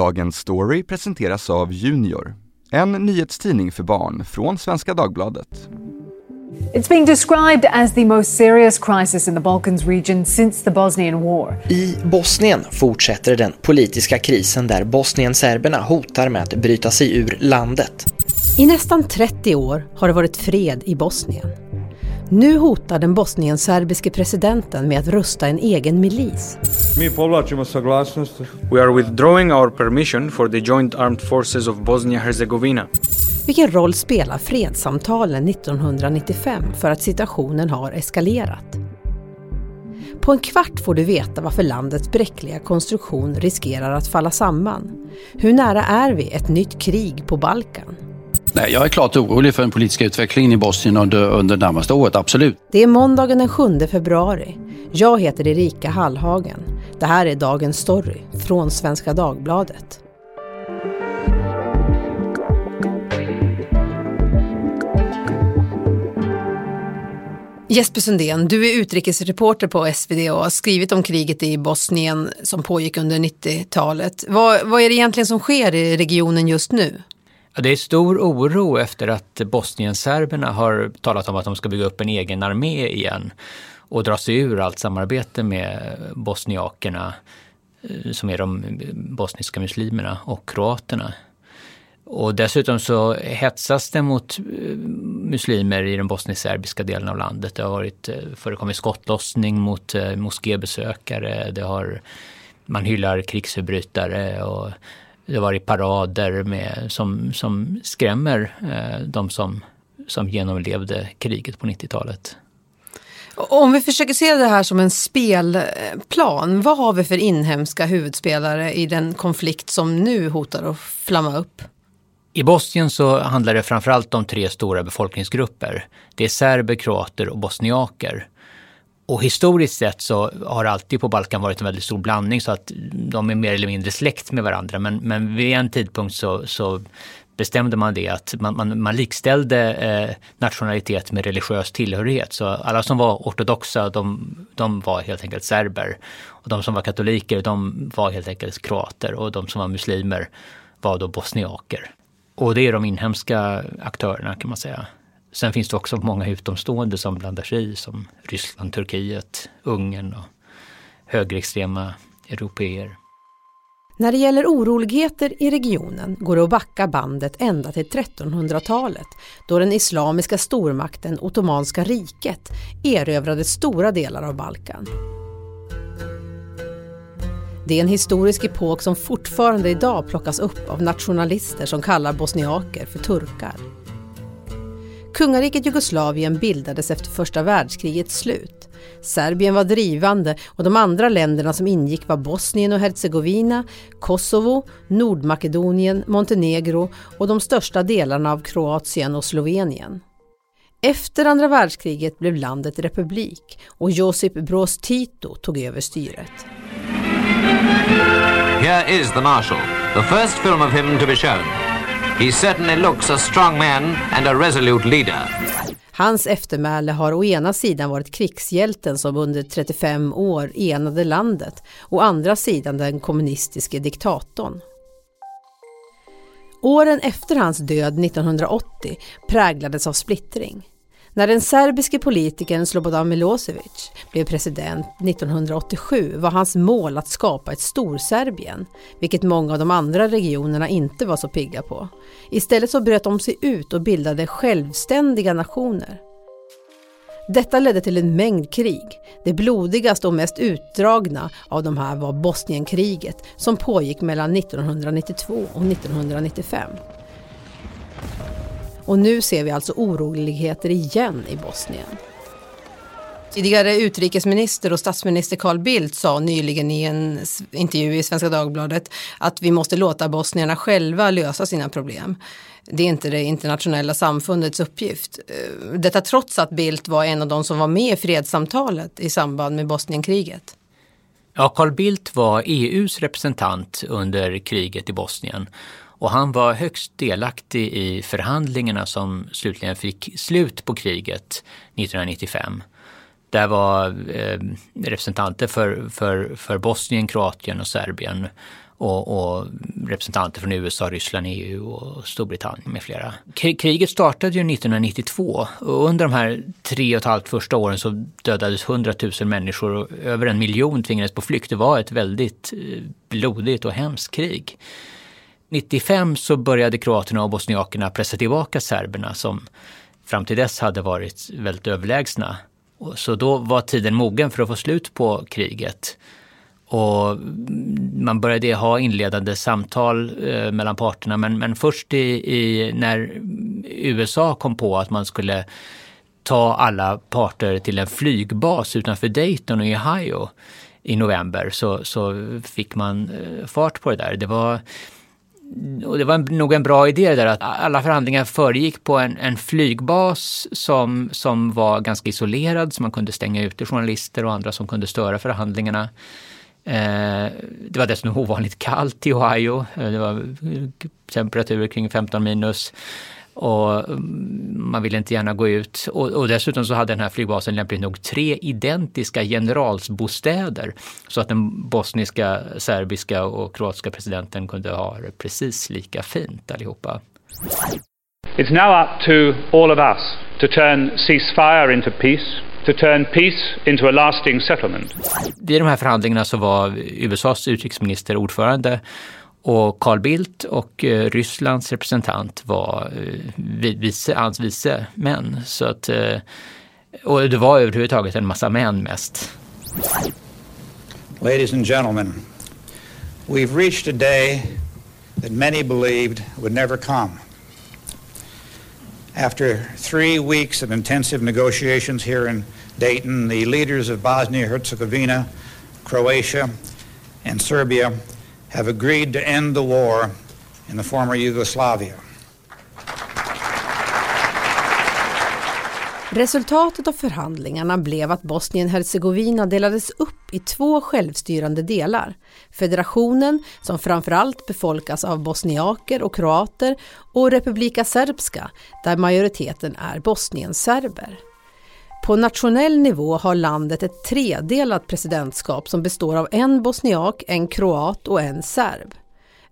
Dagens Story presenteras av Junior, en nyhetstidning för barn från Svenska Dagbladet. It's being described as the most serious crisis in the Balkans region since the Bosnian War. I Bosnien fortsätter den politiska krisen där Bosnien-serberna hotar med att bryta sig ur landet. I nästan 30 år har det varit fred i Bosnien. Nu hotar den bosnienserbiske presidenten med att rusta en egen milis. We are withdrawing our permission for the Joint Armed Forces of Bosnia-Herzegovina. Vilken roll spelar fredssamtalen 1995 för att situationen har eskalerat? På en kvart får du veta varför landets bräckliga konstruktion riskerar att falla samman. Hur nära är vi ett nytt krig på Balkan? Nej, jag är klart orolig för den politiska utvecklingen i Bosnien under, under närmaste året, absolut. Det är måndagen den 7 februari. Jag heter Erika Hallhagen. Det här är Dagens Story från Svenska Dagbladet. Jesper Sundén, du är utrikesreporter på SvD och har skrivit om kriget i Bosnien som pågick under 90-talet. Vad, vad är det egentligen som sker i regionen just nu? Ja, det är stor oro efter att bosnienserberna har talat om att de ska bygga upp en egen armé igen och dra sig ur allt samarbete med bosniakerna eh, som är de bosniska muslimerna och kroaterna. Och dessutom så hetsas det mot eh, muslimer i den bosnisk-serbiska delen av landet. Det har varit, eh, förekommit skottlossning mot moskébesökare, det har, man hyllar krigsförbrytare och det har varit parader med, som, som skrämmer eh, de som, som genomlevde kriget på 90-talet. Om vi försöker se det här som en spelplan, vad har vi för inhemska huvudspelare i den konflikt som nu hotar att flamma upp? I Bosnien så handlar det framförallt om tre stora befolkningsgrupper. Det är serber, kroater och bosniaker. Och historiskt sett så har det alltid på Balkan varit en väldigt stor blandning så att de är mer eller mindre släkt med varandra. Men, men vid en tidpunkt så, så bestämde man det att man, man, man likställde eh, nationalitet med religiös tillhörighet. Så alla som var ortodoxa de, de var helt enkelt serber. Och de som var katoliker de var helt enkelt kroater och de som var muslimer var då bosniaker. Och det är de inhemska aktörerna kan man säga. Sen finns det också många utomstående som blandar sig i som Ryssland, Turkiet, Ungern och högerextrema europeer. När det gäller oroligheter i regionen går det att backa bandet ända till 1300-talet då den islamiska stormakten Ottomanska riket erövrade stora delar av Balkan. Det är en historisk epok som fortfarande idag plockas upp av nationalister som kallar bosniaker för turkar. Kungariket Jugoslavien bildades efter första världskrigets slut. Serbien var drivande och de andra länderna som ingick var Bosnien och Herzegovina, Kosovo, Nordmakedonien, Montenegro och de största delarna av Kroatien och Slovenien. Efter andra världskriget blev landet republik och Josip Broz Tito tog över styret. Here is the Marshal, the first film of him to be shown. He certainly looks a strong man and a resolute leader. Hans eftermäle har å ena sidan varit krigshjälten som under 35 år enade landet, å andra sidan den kommunistiske diktatorn. Åren efter hans död 1980 präglades av splittring. När den serbiske politikern Slobodan Milosevic blev president 1987 var hans mål att skapa ett Storserbien, vilket många av de andra regionerna inte var så pigga på. Istället så bröt de sig ut och bildade självständiga nationer. Detta ledde till en mängd krig. Det blodigaste och mest utdragna av de här var Bosnienkriget som pågick mellan 1992 och 1995. Och nu ser vi alltså oroligheter igen i Bosnien. Tidigare utrikesminister och statsminister Carl Bildt sa nyligen i en intervju i Svenska Dagbladet att vi måste låta bosnierna själva lösa sina problem. Det är inte det internationella samfundets uppgift. Eh, detta trots att Bildt var en av de som var med i fredssamtalet i samband med Bosnienkriget. Ja, Carl Bildt var EUs representant under kriget i Bosnien och han var högst delaktig i förhandlingarna som slutligen fick slut på kriget 1995. Där var eh, representanter för, för, för Bosnien, Kroatien och Serbien. och, och, representanter från USA, Ryssland, EU och Storbritannien med flera. Kriget startade ju 1992 och under de här tre och ett halvt första åren så dödades 100 000 människor och över en miljon tvingades på flykt. Det var ett väldigt eh, blodigt och hemskt krig. 95 så började kroaterna och bosniakerna pressa tillbaka serberna som fram till dess hade varit väldigt överlägsna. Så då var tiden mogen för att få slut på kriget. Och man började ha inledande samtal eh, mellan parterna men, men först i, i, när USA kom på att man skulle ta alla parter till en flygbas utanför Dayton i Ohio i november så, så fick man eh, fart på det där. Det var och det var nog en bra idé där att alla förhandlingar föregick på en, en, flygbas som, som var ganska isolerad så man kunde stänga ute journalister och andra som kunde störa förhandlingarna. Eh, det var dessutom ovanligt kallt i Ohio. Eh, det var temperaturer kring 15 minus och mm, man ville inte gärna gå ut. Och, och, dessutom så hade den här flygbasen lämpligt nog tre identiska generalsbostäder så att den bosniska, serbiska och kroatiska presidenten kunde ha det precis lika fint allihopa. It's now up to all of us to turn ceasefire into peace to turn peace into a lasting settlement. Vid de här förhandlingarna så var USAs utrikesminister ordförande och Carl Bildt och eh, Rysslands representant var eh, vice, hans vice män. Så att, eh, och det var överhuvudtaget en massa män mest. Ladies and gentlemen, we've reached a day that many believed would never come. After three weeks of intensive negotiations here in Dayton, the leaders of Bosnia Herzegovina, Croatia, and Serbia have agreed to end the war in the former Yugoslavia. Resultatet av förhandlingarna blev att Bosnien-Hercegovina delades upp i två självstyrande delar. Federationen, som framförallt befolkas av bosniaker och kroater, och Republika Srpska, där majoriteten är bosnienserber. På nationell nivå har landet ett tredelat presidentskap som består av en bosniak, en kroat och en serb.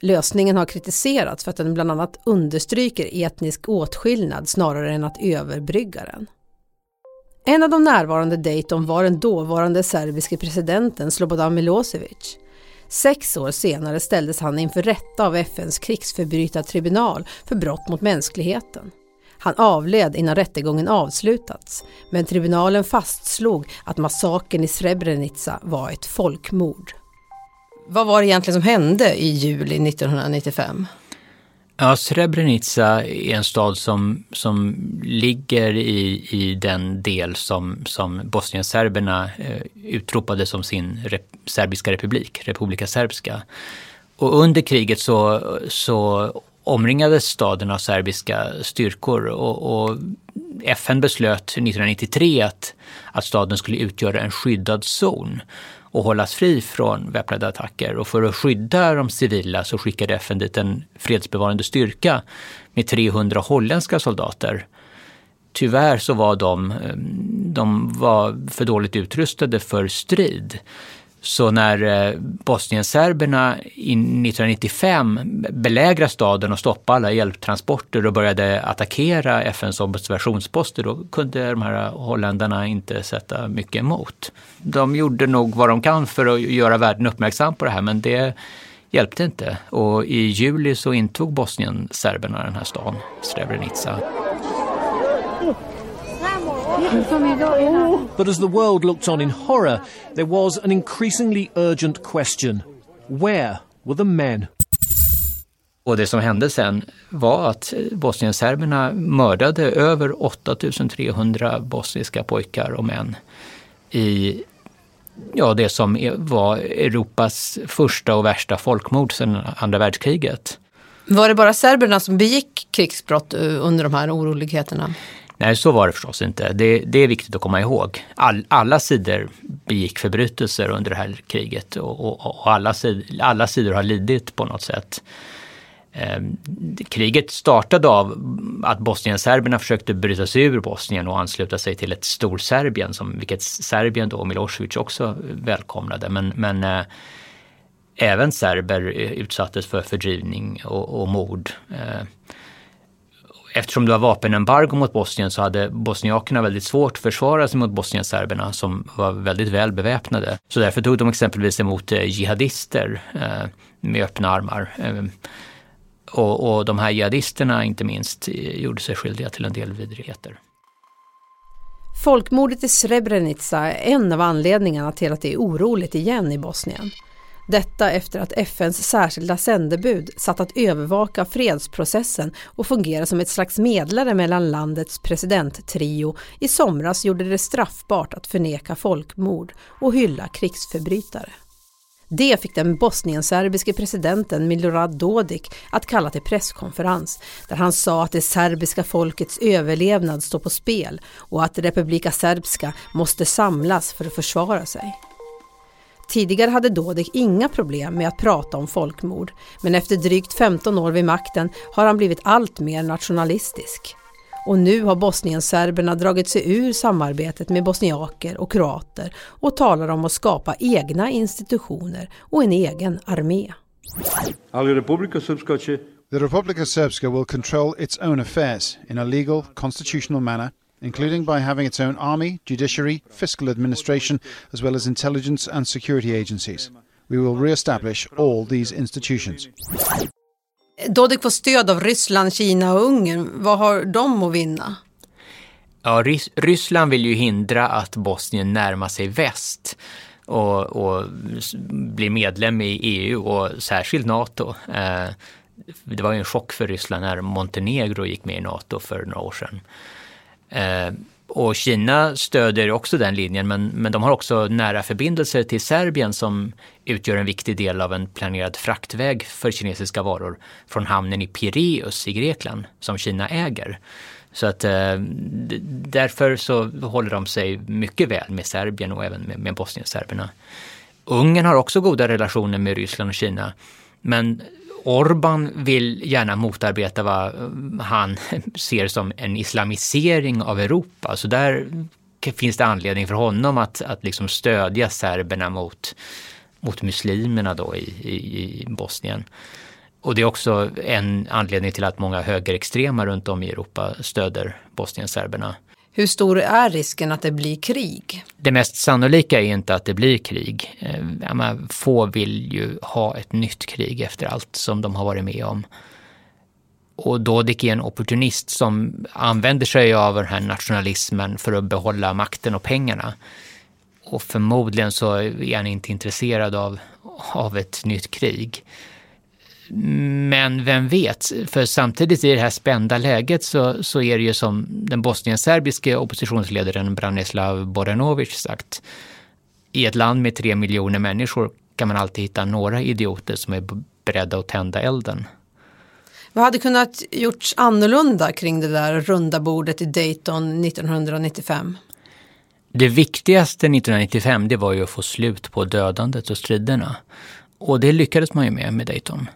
Lösningen har kritiserats för att den bland annat understryker etnisk åtskillnad snarare än att överbrygga den. En av de närvarande Dayton var den dåvarande serbiske presidenten Slobodan Milosevic. Sex år senare ställdes han inför rätta av FNs krigsförbrytartribunal för brott mot mänskligheten. Han avled innan rättegången avslutats, men tribunalen fastslog att massakern i Srebrenica var ett folkmord. Vad var det egentligen som hände i juli 1995? Ja, Srebrenica är en stad som, som ligger i, i den del som, som bosnienserberna eh, utropade som sin rep, serbiska republik, Republika Serbska. Och under kriget så, så omringades staden av serbiska styrkor och, och FN beslöt 1993 att, att staden skulle utgöra en skyddad zon och hållas fri från väpnade attacker. Och för att skydda de civila så skickade FN dit en fredsbevarande styrka med 300 holländska soldater. Tyvärr så var de, eh, de var för dåligt utrustade för strid. Så när eh, bosnienserberna 1995 belägrade staden och stoppade alla hjälptransporter och började attackera FNs observationsposter, då kunde de här holländarna inte sätta mycket emot. De gjorde nog vad de kan för att göra världen uppmärksam på det här, men det hjälpte inte. Och i juli så intog bosnienserberna den här staden, Srebrenica. But as the world looked on in horror, there was an increasingly urgent question. Where were the men? Och det som hände sen var att bosnienserberna mördade över 8300 bosniska pojkar och män i ja, det som var Europas första och värsta folkmord sedan andra världskriget. Var det bara serberna som begick krigsbrott under de här oroligheterna? Nej, så var det förstås inte. Det, det är viktigt att komma ihåg. All, alla sidor begick förbrytelser under det här kriget och, och, och alla, sid, alla sidor har lidit på något sätt. Eh, kriget startade av att bosnienserberna försökte bryta sig ur Bosnien och ansluta sig till ett Storserbien, som, vilket Serbien då och Milosevic också välkomnade. Men, men eh, även serber utsattes för fördrivning och, och mord. Eh, eftersom det var vapenembargo mot Bosnien så hade bosniakerna väldigt svårt att försvara sig mot bosnienserberna som var väldigt väl beväpnade. Så därför tog de exempelvis emot eh, jihadister eh, med öppna armar. Eh, och, och de här jihadisterna inte minst eh, gjorde sig skyldiga till en del vidrigheter. Folkmordet i Srebrenica är en av anledningarna till att det är oroligt igen i Bosnien. Detta efter att FNs särskilda sändebud satt att övervaka fredsprocessen och fungera som ett slags medlare mellan landets presidenttrio i somras gjorde det straffbart att förneka folkmord och hylla krigsförbrytare. Det fick den bosnienserbiske presidenten Milorad Dodik att kalla till presskonferens där han sa att det serbiska folkets överlevnad står på spel och att Republika Serbska måste samlas för att försvara sig. Tidigare hade Dodik inga problem med att prata om folkmord, men efter drygt 15 år vid makten har han blivit allt mer nationalistisk. Och nu har bosnienserberna dragit sig ur samarbetet med bosniaker och kroater och talar om att skapa egna institutioner och en egen armé. The Republika Srpska will control its own affairs in a legal, constitutional manner including by having its own army, judiciary, fiscal administration, as well as intelligence and security agencies. We will re-establish all these institutions. Dodik får stöd av Ryssland, Kina och Ungern. Vad har de att vinna? Ja, Rys Ryssland vill ju hindra att Bosnien närmar sig väst och, och blir medlem i EU och särskilt NATO. Eh, det var ju en chock för Ryssland när Montenegro gick med i NATO för några år sedan. Eh, och Kina stöder också den linjen men, men de har också nära förbindelser till Serbien som utgör en viktig del av en planerad fraktväg för kinesiska varor från hamnen i Pireus i Grekland som Kina äger. Så att eh, därför så håller de sig mycket väl med Serbien och även med, med bosnienserberna. Ungern har också goda relationer med Ryssland och Kina. Men Orban vill gärna motarbeta vad eh, han ser som en islamisering av Europa. Så där finns det anledning för honom att, att liksom stödja serberna mot, mot muslimerna då i, i, i Bosnien. Och det är också en anledning till att många högerextrema runt om i Europa stöder bosnienserberna. Hur stor är risken att det blir krig? Det mest sannolika är inte att det blir krig. Eh, få vill ju ha ett nytt krig efter allt som de har varit med om. Och Dodik är en opportunist som använder sig av den här nationalismen för att behålla makten och pengarna. Och förmodligen så är han inte intresserad av, av ett nytt krig. Men vem vet, för samtidigt i det här spända läget så, så är det ju som den bosnienserbiske oppositionsledaren Branislav Boranovic sagt. I ett land med tre miljoner människor kan man alltid hitta några idioter som är beredda att tända elden. Vad hade kunnat gjorts annorlunda kring det där runda bordet i Dayton 1995? Det viktigaste 1995 det var ju att få slut på dödandet och striderna. Och det lyckades man ju med med Dayton.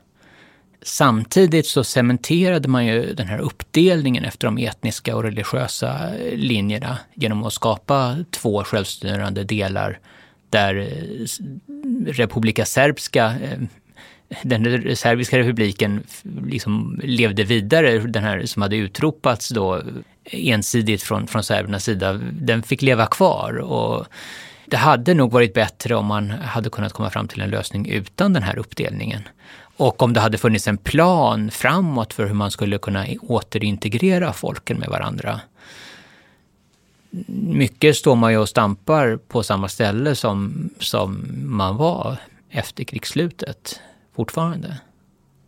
Samtidigt så cementerade man ju den här uppdelningen efter de etniska och religiösa linjerna genom att skapa två självstyrande delar där eh, Republika Serbska, eh, den serbiska republiken liksom levde vidare, den här som hade utropats då eh, ensidigt från, från serbernas sida, den fick leva kvar. Och det hade nog varit bättre om man hade kunnat komma fram till en lösning utan den här uppdelningen. Och om det hade funnits en plan framåt för hur man skulle kunna återintegrera folken med varandra. Mycket står man ju och stampar på samma ställe som, som man var efter krigsslutet fortfarande.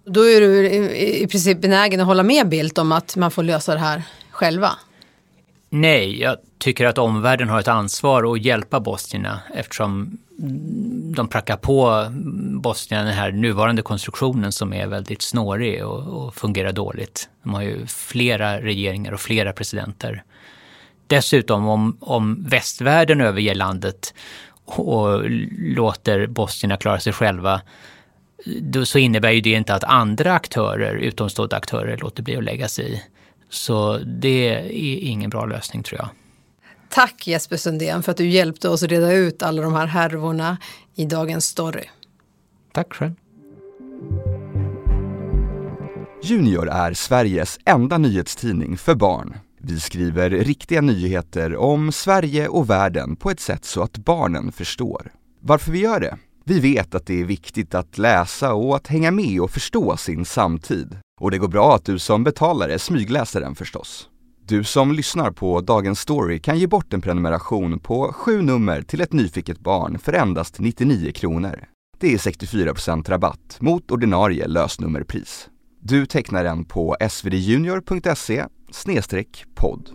Då är du i princip benägen att hålla med Bildt om att man får lösa det här själva? Nej, jag tycker att omvärlden har ett ansvar att hjälpa bosnierna eftersom de prackar på Bosnien den här nuvarande konstruktionen som är väldigt snårig och, och, fungerar dåligt. De har ju flera regeringar och flera presidenter. Dessutom om, om västvärlden överger landet och låter bosnierna klara sig själva då, så innebär ju det inte att andra aktörer, utomstående aktörer, låter bli att lägga sig i. Så det är ingen bra lösning tror jag. Tack Jesper Sundén för att du hjälpte oss reda ut alla de här härvorna i dagens story. Tack själv. Junior är Sveriges enda nyhetstidning för barn. Vi skriver riktiga nyheter om Sverige och världen på ett sätt så att barnen förstår. Varför vi gör det? Vi vet att det är viktigt att läsa och att hänga med och förstå sin samtid. Och det går bra att du som betalare smygläser den förstås. Du som lyssnar på Dagens Story kan ge bort en prenumeration på sju nummer till ett nyfiket barn för endast 99 kronor. Det är 64% rabatt mot ordinarie lösnummerpris. Du tecknar den på svdjunior.se podd.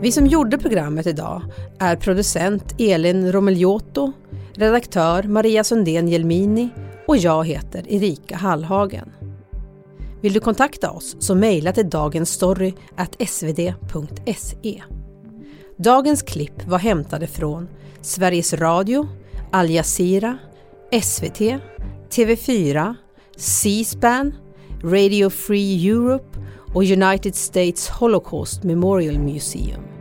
Vi som gjorde programmet idag är producent Elin Romelioto, redaktör Maria Sundén Jelmini och jag heter Erika Hallhagen. Vill du kontakta oss så mejla till dagensstory.svd.se. Dagens klipp var hämtade från Sveriges Radio, Al Jazeera, SVT, TV4, C-SPAN, Radio Free Europe och United States Holocaust Memorial Museum.